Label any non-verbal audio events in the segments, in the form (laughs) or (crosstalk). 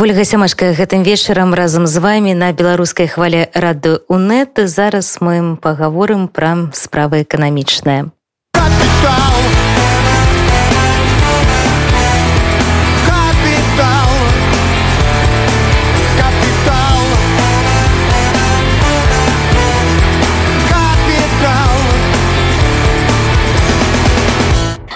ольга сямашка гэтым вечарам разам з вами на беларускай хвале рады унет зараз мы пагаворым пра справы эканамічныя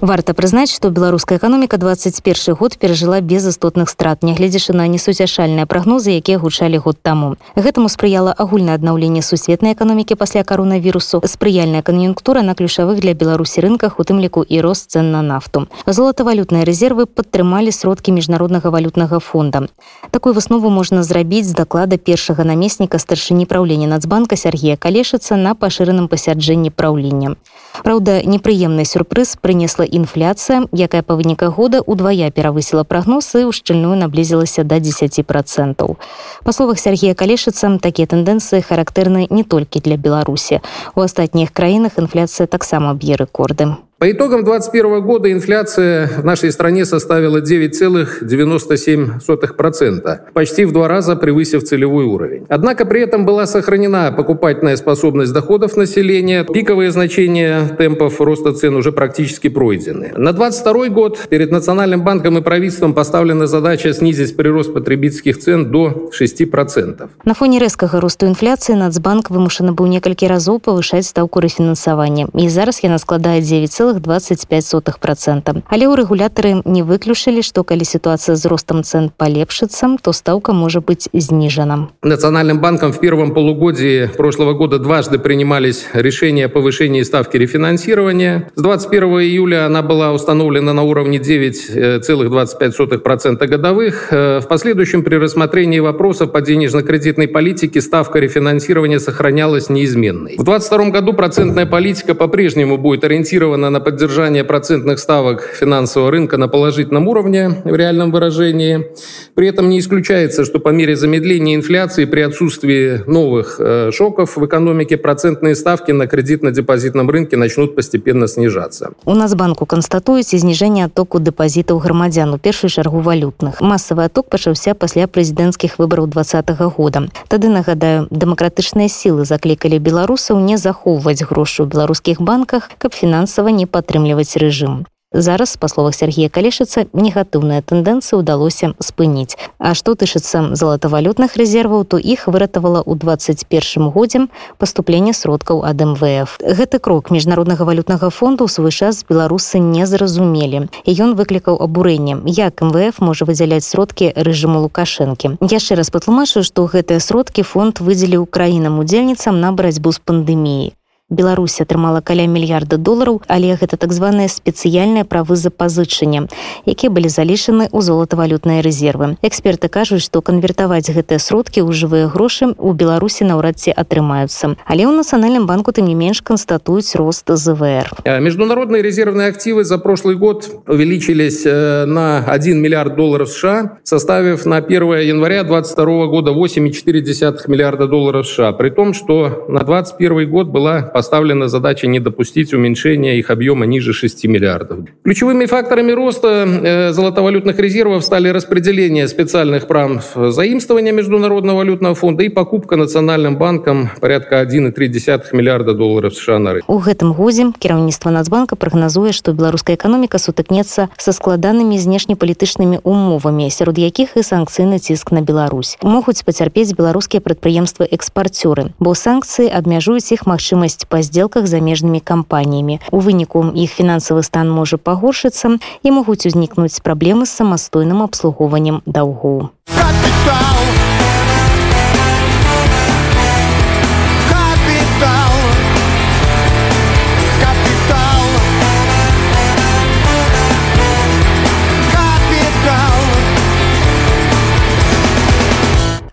варта прызнаць што беларуская эканоміка 21 год перажыла без істотных страт нягледзячы на несуцяшальныя прагнозы якія гучалі год таму гэтаму спрыяла агульнае аднаўленне сусветнай эканомікі пасля каронавірусу спрыяльная кан'юнктура на ключавых для беларусі рынках у тым ліку і рост цен на нафту золотавалютныя рэзервы падтрымалі сродкі міжнароднага валютнага фонда такую выснову можна зрабіць з даклада першага намесніка старшыні праўлення нацбанка Сергея калешыцца на пашыраным пасяджэнні праўлення Праўда непрыемны сюрпрыз прынесла інфляцыя якая па выніках года удвая перавысіла прагноз і шчыльную наблізілася да 10 процентаў па словах Сергея калешыца такія тэндэнцыі характэрны не толькі для беларусі у астатніх краінах інфляцыя таксама б'е рэкорды По итогам 2021 года инфляция в нашей стране составила 9,97%, почти в два раза превысив целевой уровень. Однако при этом была сохранена покупательная способность доходов населения, пиковые значения темпов роста цен уже практически пройдены. На 2022 год перед Национальным банком и правительством поставлена задача снизить прирост потребительских цен до 6%. На фоне резкого роста инфляции Нацбанк вымушаны быў некалькі разоў павышаць стаўку рэфінансавання. І зараз яна складае 9, 0,25 процента але ў рэгулятары не выключылі што калі ситуация з ростом цен полепшится то ставка может быть снижена национальным банком в первом полугодии прошлого года дважды принимались решения о повышении ставки рефинансирования с 21 июля она была установлена на уровне 9,25 процента годовых э, в последующем при рассмотрении вопросов по денежно-кредитной политике ставка рефинансирования сохранялась неизменной в 22 году процентная политика по-прежнему будет ориентирована на поддержание процентных ставок финансового рынка на положительном уровне в реальном выражении. При этом не исключается, что по мере замедления инфляции при отсутствии новых э, шоков в экономике процентные ставки на кредитно-депозитном рынке начнут постепенно снижаться. У нас банку канстатуюць зніжэнне адтоку дэпазітаў грамадзян у першую чаргу валютных. Масавы аток пачаўся пасля прэзідэнцкіх выбараў два -го года. Тады нагадаю, дэмакратычныя сілы заклікалі беларусаў не захоўваць грошы ў беларускіх банках, каб фінансава не падтрымліваць рэжым. Зараз па словах Сергея калешыцца негатыўная тэндэнцыя ўдалося спыніць. А што тычыцца залатавалютных рэзерваў, то іх выратавала ў 21 годзе паступленне сродкаў ад МВФ. Гэты крок міжнароднага валютнага фонду ў свой час беларусы не зразумелі. І ён выклікаў абурэнне, як МВФ можа выдзяляць сродкі рэжыму лукашэнкі. Яшчэ раз патлумачу, што гэтыя сродкі фонд выдзеліў краінам удзельніцам на барацьбу з пандэміяй. Беларусь атрымала каля мільярда долараў, але гэта так званыя спецыяльныя правы запазычання, якія былі залішаны ў золатавалютныя рэзервы. Эксперты кажуць, што канвертаваць гэтыя сродкі ў жывыя грошы у Беларусі наўрад ці атрымаюцца. Але ў нацыянальным банку тым не менш канстатуюць рост ЗВР. Международные резервные активы за прошлый год увеличились э, на 1 миллиард долларов США, составив на 1 января 2022 года 8,4 миллиарда долларов США, при том, что на 2021 год была поставлена задача не допустить уменьшения их объема ниже 6 миллиардов. Ключевыми факторами роста э, золотовалютных резервов стали распределение специальных прав заимствования Международного валютного фонда и покупка Национальным банком порядка 1,3 миллиарда долларов США на рынке. У гэтым годзе кіраўніцтва Нацбанка прагназуе, што беларуская эканоміка сутыкнецца са складанымі знешнепалітычнымі умовамі, сярод якіх і санкцыйны ціск на Беларусь. Могуць пацярпець беларускія прадпрыемствы экспарцёры, бо санкцыі абмяжуюць іх магчымасць па сделках замежнымі кампаніямі. У выніку іх фінансавы стан можа пагоршыцца і могуць узнікнуць праблемы з самастойным абслугоўваннем даўгоў.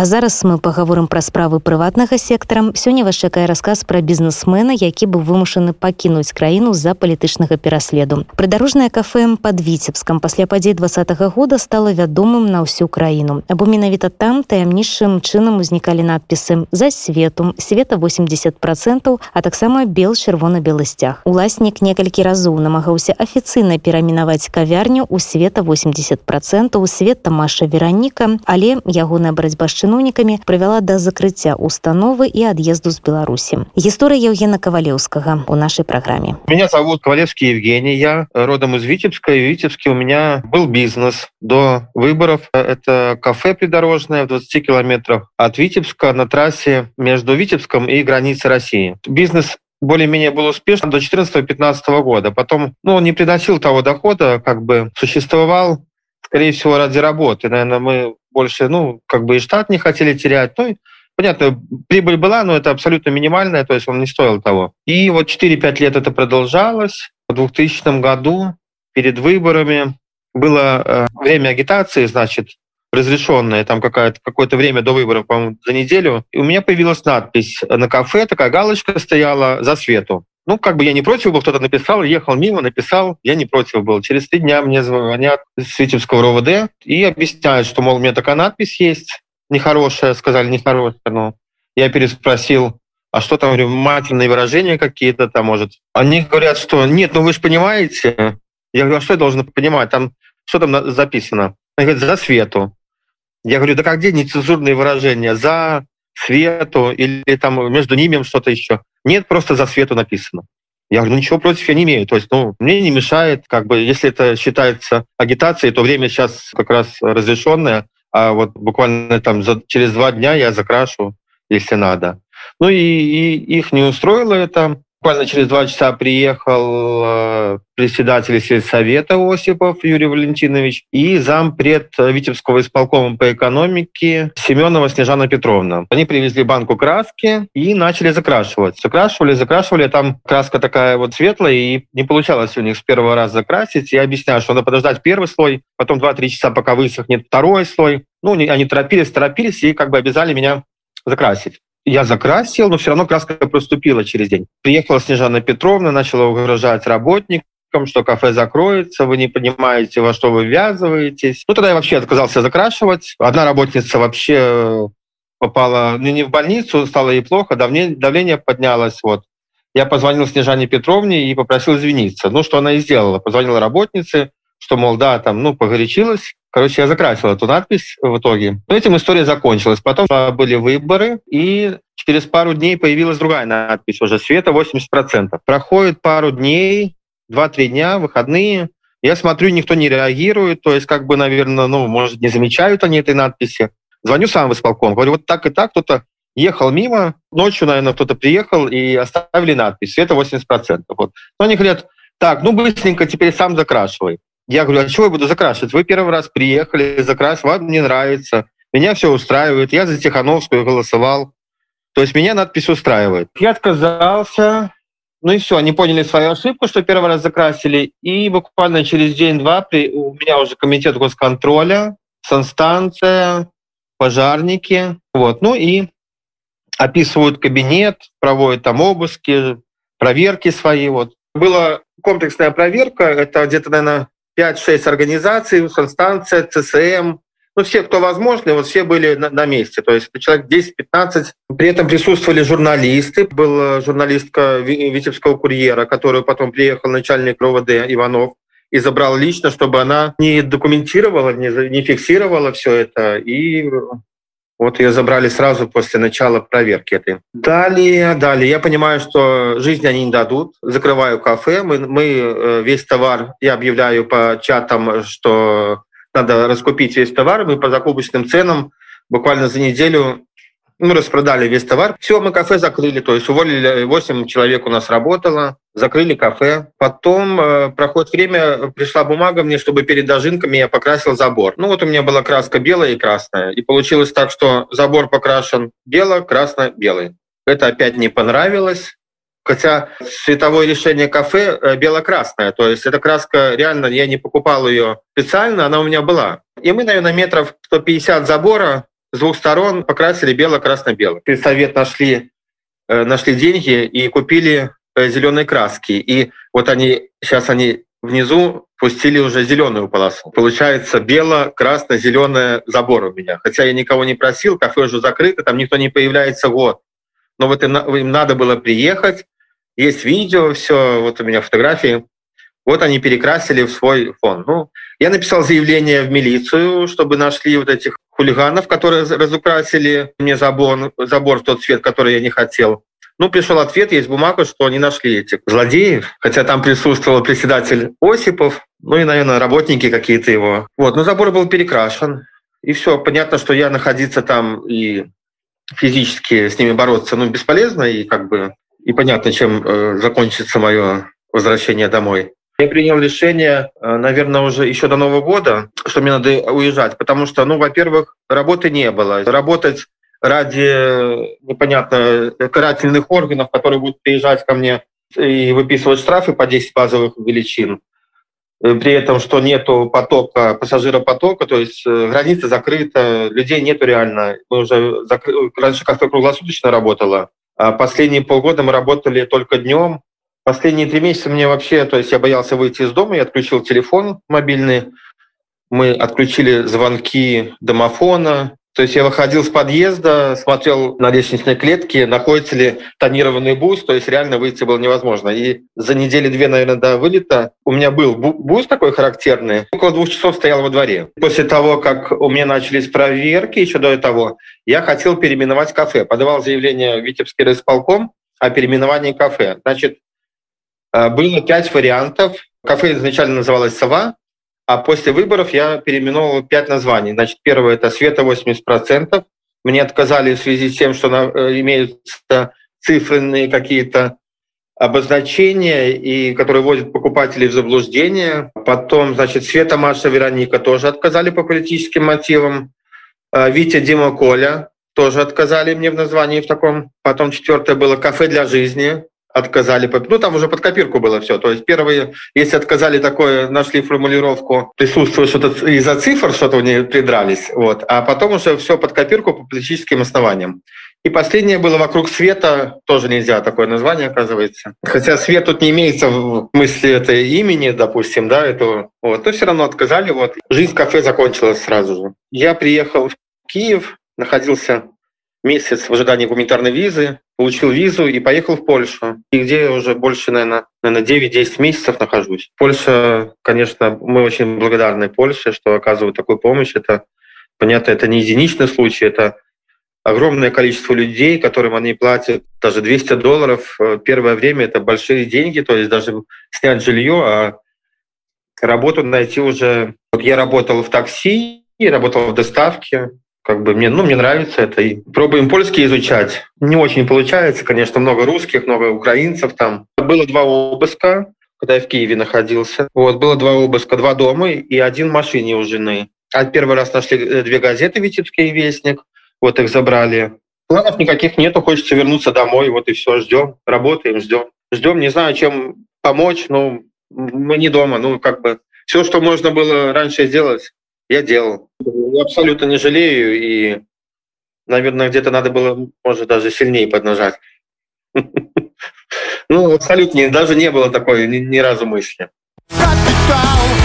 А зараз мы паговорым пра справы прыватнага сектара сёння вас чакае расказ пра бізнесмена які быў вымушаны пакінуць краіну з-за палітычнага пераследу прыдарожнае кафе под віцебскам пасля падзей два года стала вядомым на ўсю краіну або менавіта там таямнічым чынам узнікалі надпісы за свету света 80 процентаў а таксама бел чырвона-белы сцяг уласнік некалькі разоў намагаўся афіцыйна перамінаваць кавярню у света 80 процентаў свет тамаша вераніка але ягоная барацьба з чыноўнікамі прывяла да закрыцця установы і ад'езду з беларусі гісторыя евгена кавалеўскага у нашай праграме меня зовут кавалевский евгений я родом из витебска и витебске у меня был бизнес до выборов это кафе придорожное в 20 километров от витебска на трассе между витебском и границей россии бизнес более-менее был успешен до 14-15 года потом ну он не приносил того дохода как бы существовал скорее всего ради работы наверное мы больше, ну, как бы и штат не хотели терять. Ну, понятно, прибыль была, но это абсолютно минимальная, то есть он не стоил того. И вот 4-5 лет это продолжалось. В 2000 году перед выборами было э, время агитации, значит, разрешенное, там какое-то какое время до выборов, по за неделю. И у меня появилась надпись на кафе, такая галочка стояла за свету. Ну, как бы я не против был, кто-то написал, ехал мимо, написал, я не против был. Через три дня мне звонят с Витебского РОВД и объясняют, что, мол, у меня такая надпись есть, нехорошая, сказали, нехорошая. Ну, я переспросил, а что там, говорю, матерные выражения какие-то там, может? Они говорят, что нет, ну вы же понимаете. Я говорю, а что я должен понимать? Там, что там записано? Они говорят, за свету. Я говорю, да как где нецензурные выражения? За свету или там между ними что-то еще. Нет, просто за свету написано. Я говорю, ну ничего против я не имею. То есть, ну, мне не мешает, как бы, если это считается агитацией, то время сейчас как раз разрешенное, а вот буквально там за, через два дня я закрашу, если надо. Ну и, и их не устроило это. Буквально через два часа приехал э, председатель сельсовета Осипов Юрий Валентинович и зампред Витебского исполкома по экономике Семенова Снежана Петровна. Они привезли банку краски и начали закрашивать. Закрашивали, закрашивали. Там краска такая вот светлая, и не получалось у них с первого раза закрасить. Я объясняю, что надо подождать первый слой, потом 2-3 часа, пока высохнет второй слой. Ну, они торопились, торопились и как бы обязали меня закрасить я закрасил, но все равно краска проступила через день. Приехала Снежана Петровна, начала угрожать работникам, что кафе закроется, вы не понимаете, во что вы ввязываетесь. Ну, тогда я вообще отказался закрашивать. Одна работница вообще попала ну, не в больницу, стало ей плохо, давление, давление поднялось. Вот. Я позвонил Снежане Петровне и попросил извиниться. Ну, что она и сделала. Позвонила работнице, что, мол, да, там, ну, погорячилась. Короче, я закрасил эту надпись в итоге. Но этим история закончилась. Потом были выборы, и через пару дней появилась другая надпись уже «Света 80%». Проходит пару дней, 2-3 дня, выходные. Я смотрю, никто не реагирует. То есть, как бы, наверное, ну, может, не замечают они этой надписи. Звоню сам в исполком. Говорю, вот так и так кто-то ехал мимо. Ночью, наверное, кто-то приехал и оставили надпись «Света 80%». Вот. Но они говорят, так, ну, быстренько теперь сам закрашивай. Я говорю, а чего я буду закрашивать? Вы первый раз приехали, закрас, вам не нравится. Меня все устраивает. Я за Тихановскую голосовал. То есть меня надпись устраивает. Я отказался. Ну и все, они поняли свою ошибку, что первый раз закрасили. И буквально через день-два у меня уже комитет госконтроля, санстанция, пожарники. Вот. Ну и описывают кабинет, проводят там обыски, проверки свои. Вот. Была комплексная проверка, это где-то, наверное, 5-6 организаций, санстанция, ЦСМ, ну, все, кто возможно, вот все были на, на месте. То есть человек 10-15. При этом присутствовали журналисты. Была журналистка Витебского курьера, которую потом приехал начальник РОВД Иванов и забрал лично, чтобы она не документировала, не, не фиксировала все это. И вот ее забрали сразу после начала проверки этой. Далее, далее. Я понимаю, что жизнь они не дадут. Закрываю кафе. Мы, мы э, весь товар, я объявляю по чатам, что надо раскупить весь товар. Мы по закупочным ценам буквально за неделю мы распродали весь товар. Все, мы кафе закрыли, то есть уволили 8 человек у нас работало, закрыли кафе. Потом э, проходит время, пришла бумага мне, чтобы перед дожинками я покрасил забор. Ну вот у меня была краска белая и красная. И получилось так, что забор покрашен бело, красно, белый. Это опять не понравилось. Хотя световое решение кафе э, бело-красное, то есть эта краска реально, я не покупал ее специально, она у меня была. И мы, наверное, метров 150 забора с двух сторон покрасили бело-красно-бело. Совет нашли, э, нашли деньги и купили э, зеленые краски. И вот они, сейчас они внизу пустили уже зеленую полосу. Получается бело, красно, зеленый забор у меня. Хотя я никого не просил, кафе уже закрыто, там никто не появляется год. Но вот им, им надо было приехать, есть видео, все, вот у меня фотографии. Вот они перекрасили в свой фон. Ну, я написал заявление в милицию, чтобы нашли вот этих хулиганов, которые разукрасили мне забор, забор в тот цвет, который я не хотел. Ну, пришел ответ, есть бумага, что они нашли этих злодеев, хотя там присутствовал председатель Осипов, ну и, наверное, работники какие-то его. Вот, но забор был перекрашен, и все. Понятно, что я находиться там и физически с ними бороться, ну, бесполезно, и как бы и понятно, чем э, закончится мое возвращение домой. Я принял решение, э, наверное, уже еще до Нового года, что мне надо уезжать, потому что, ну, во-первых, работы не было. Работать ради, непонятно, карательных органов, которые будут приезжать ко мне и выписывать штрафы по 10 базовых величин, э, при этом, что нету потока, пассажиропотока, то есть граница закрыта, людей нету реально. Мы уже закры... Раньше кафе круглосуточно работало, а последние полгода мы работали только днем. Последние три месяца мне вообще, то есть я боялся выйти из дома, я отключил телефон мобильный, мы отключили звонки домофона, то есть я выходил с подъезда, смотрел на лестничной клетке, находится ли тонированный бус, то есть реально выйти было невозможно. И за недели-две, наверное, до вылета у меня был бус такой характерный. Около двух часов стоял во дворе. После того, как у меня начались проверки, еще до того, я хотел переименовать кафе. Подавал заявление в Витебский райисполком о переименовании кафе. Значит, было пять вариантов. Кафе изначально называлось «Сова», а после выборов я переименовал пять названий. Значит, первое – это «Света 80%». Мне отказали в связи с тем, что э, имеются цифренные какие-то обозначения, и которые вводят покупателей в заблуждение. Потом, значит, Света, Маша, Вероника тоже отказали по политическим мотивам. А, Витя, Дима, Коля тоже отказали мне в названии в таком. Потом четвертое было «Кафе для жизни» отказали. Ну, там уже под копирку было все. То есть первые, если отказали такое, нашли формулировку, присутствует что-то из-за цифр, что-то у нее придрались. Вот. А потом уже все под копирку по политическим основаниям. И последнее было «Вокруг света», тоже нельзя такое название, оказывается. Хотя свет тут не имеется в мысли этой имени, допустим, да, этого. Вот. Но все равно отказали. Вот. Жизнь в кафе закончилась сразу же. Я приехал в Киев, находился месяц в ожидании гуманитарной визы, получил визу и поехал в Польшу, и где я уже больше, наверное, наверное 9-10 месяцев нахожусь. Польша, конечно, мы очень благодарны Польше, что оказывают такую помощь. Это, понятно, это не единичный случай, это огромное количество людей, которым они платят даже 200 долларов. Первое время это большие деньги, то есть даже снять жилье, а работу найти уже... Вот я работал в такси, работал в доставке, как бы мне, ну, мне нравится это. И пробуем польский изучать. Не очень получается, конечно, много русских, много украинцев там. Было два обыска, когда я в Киеве находился. Вот, было два обыска, два дома и один в машине у жены. А первый раз нашли э, две газеты «Витебский вестник», вот их забрали. Планов никаких нету, хочется вернуться домой, вот и все, ждем, работаем, ждем. Ждем, не знаю, чем помочь, но мы не дома, ну, как бы все, что можно было раньше сделать, я делал. Я абсолютно не жалею, и, наверное, где-то надо было, может, даже сильнее поднажать. (laughs) Ну, абсолютно, даже не было такой ни, разу мысли. Капитал!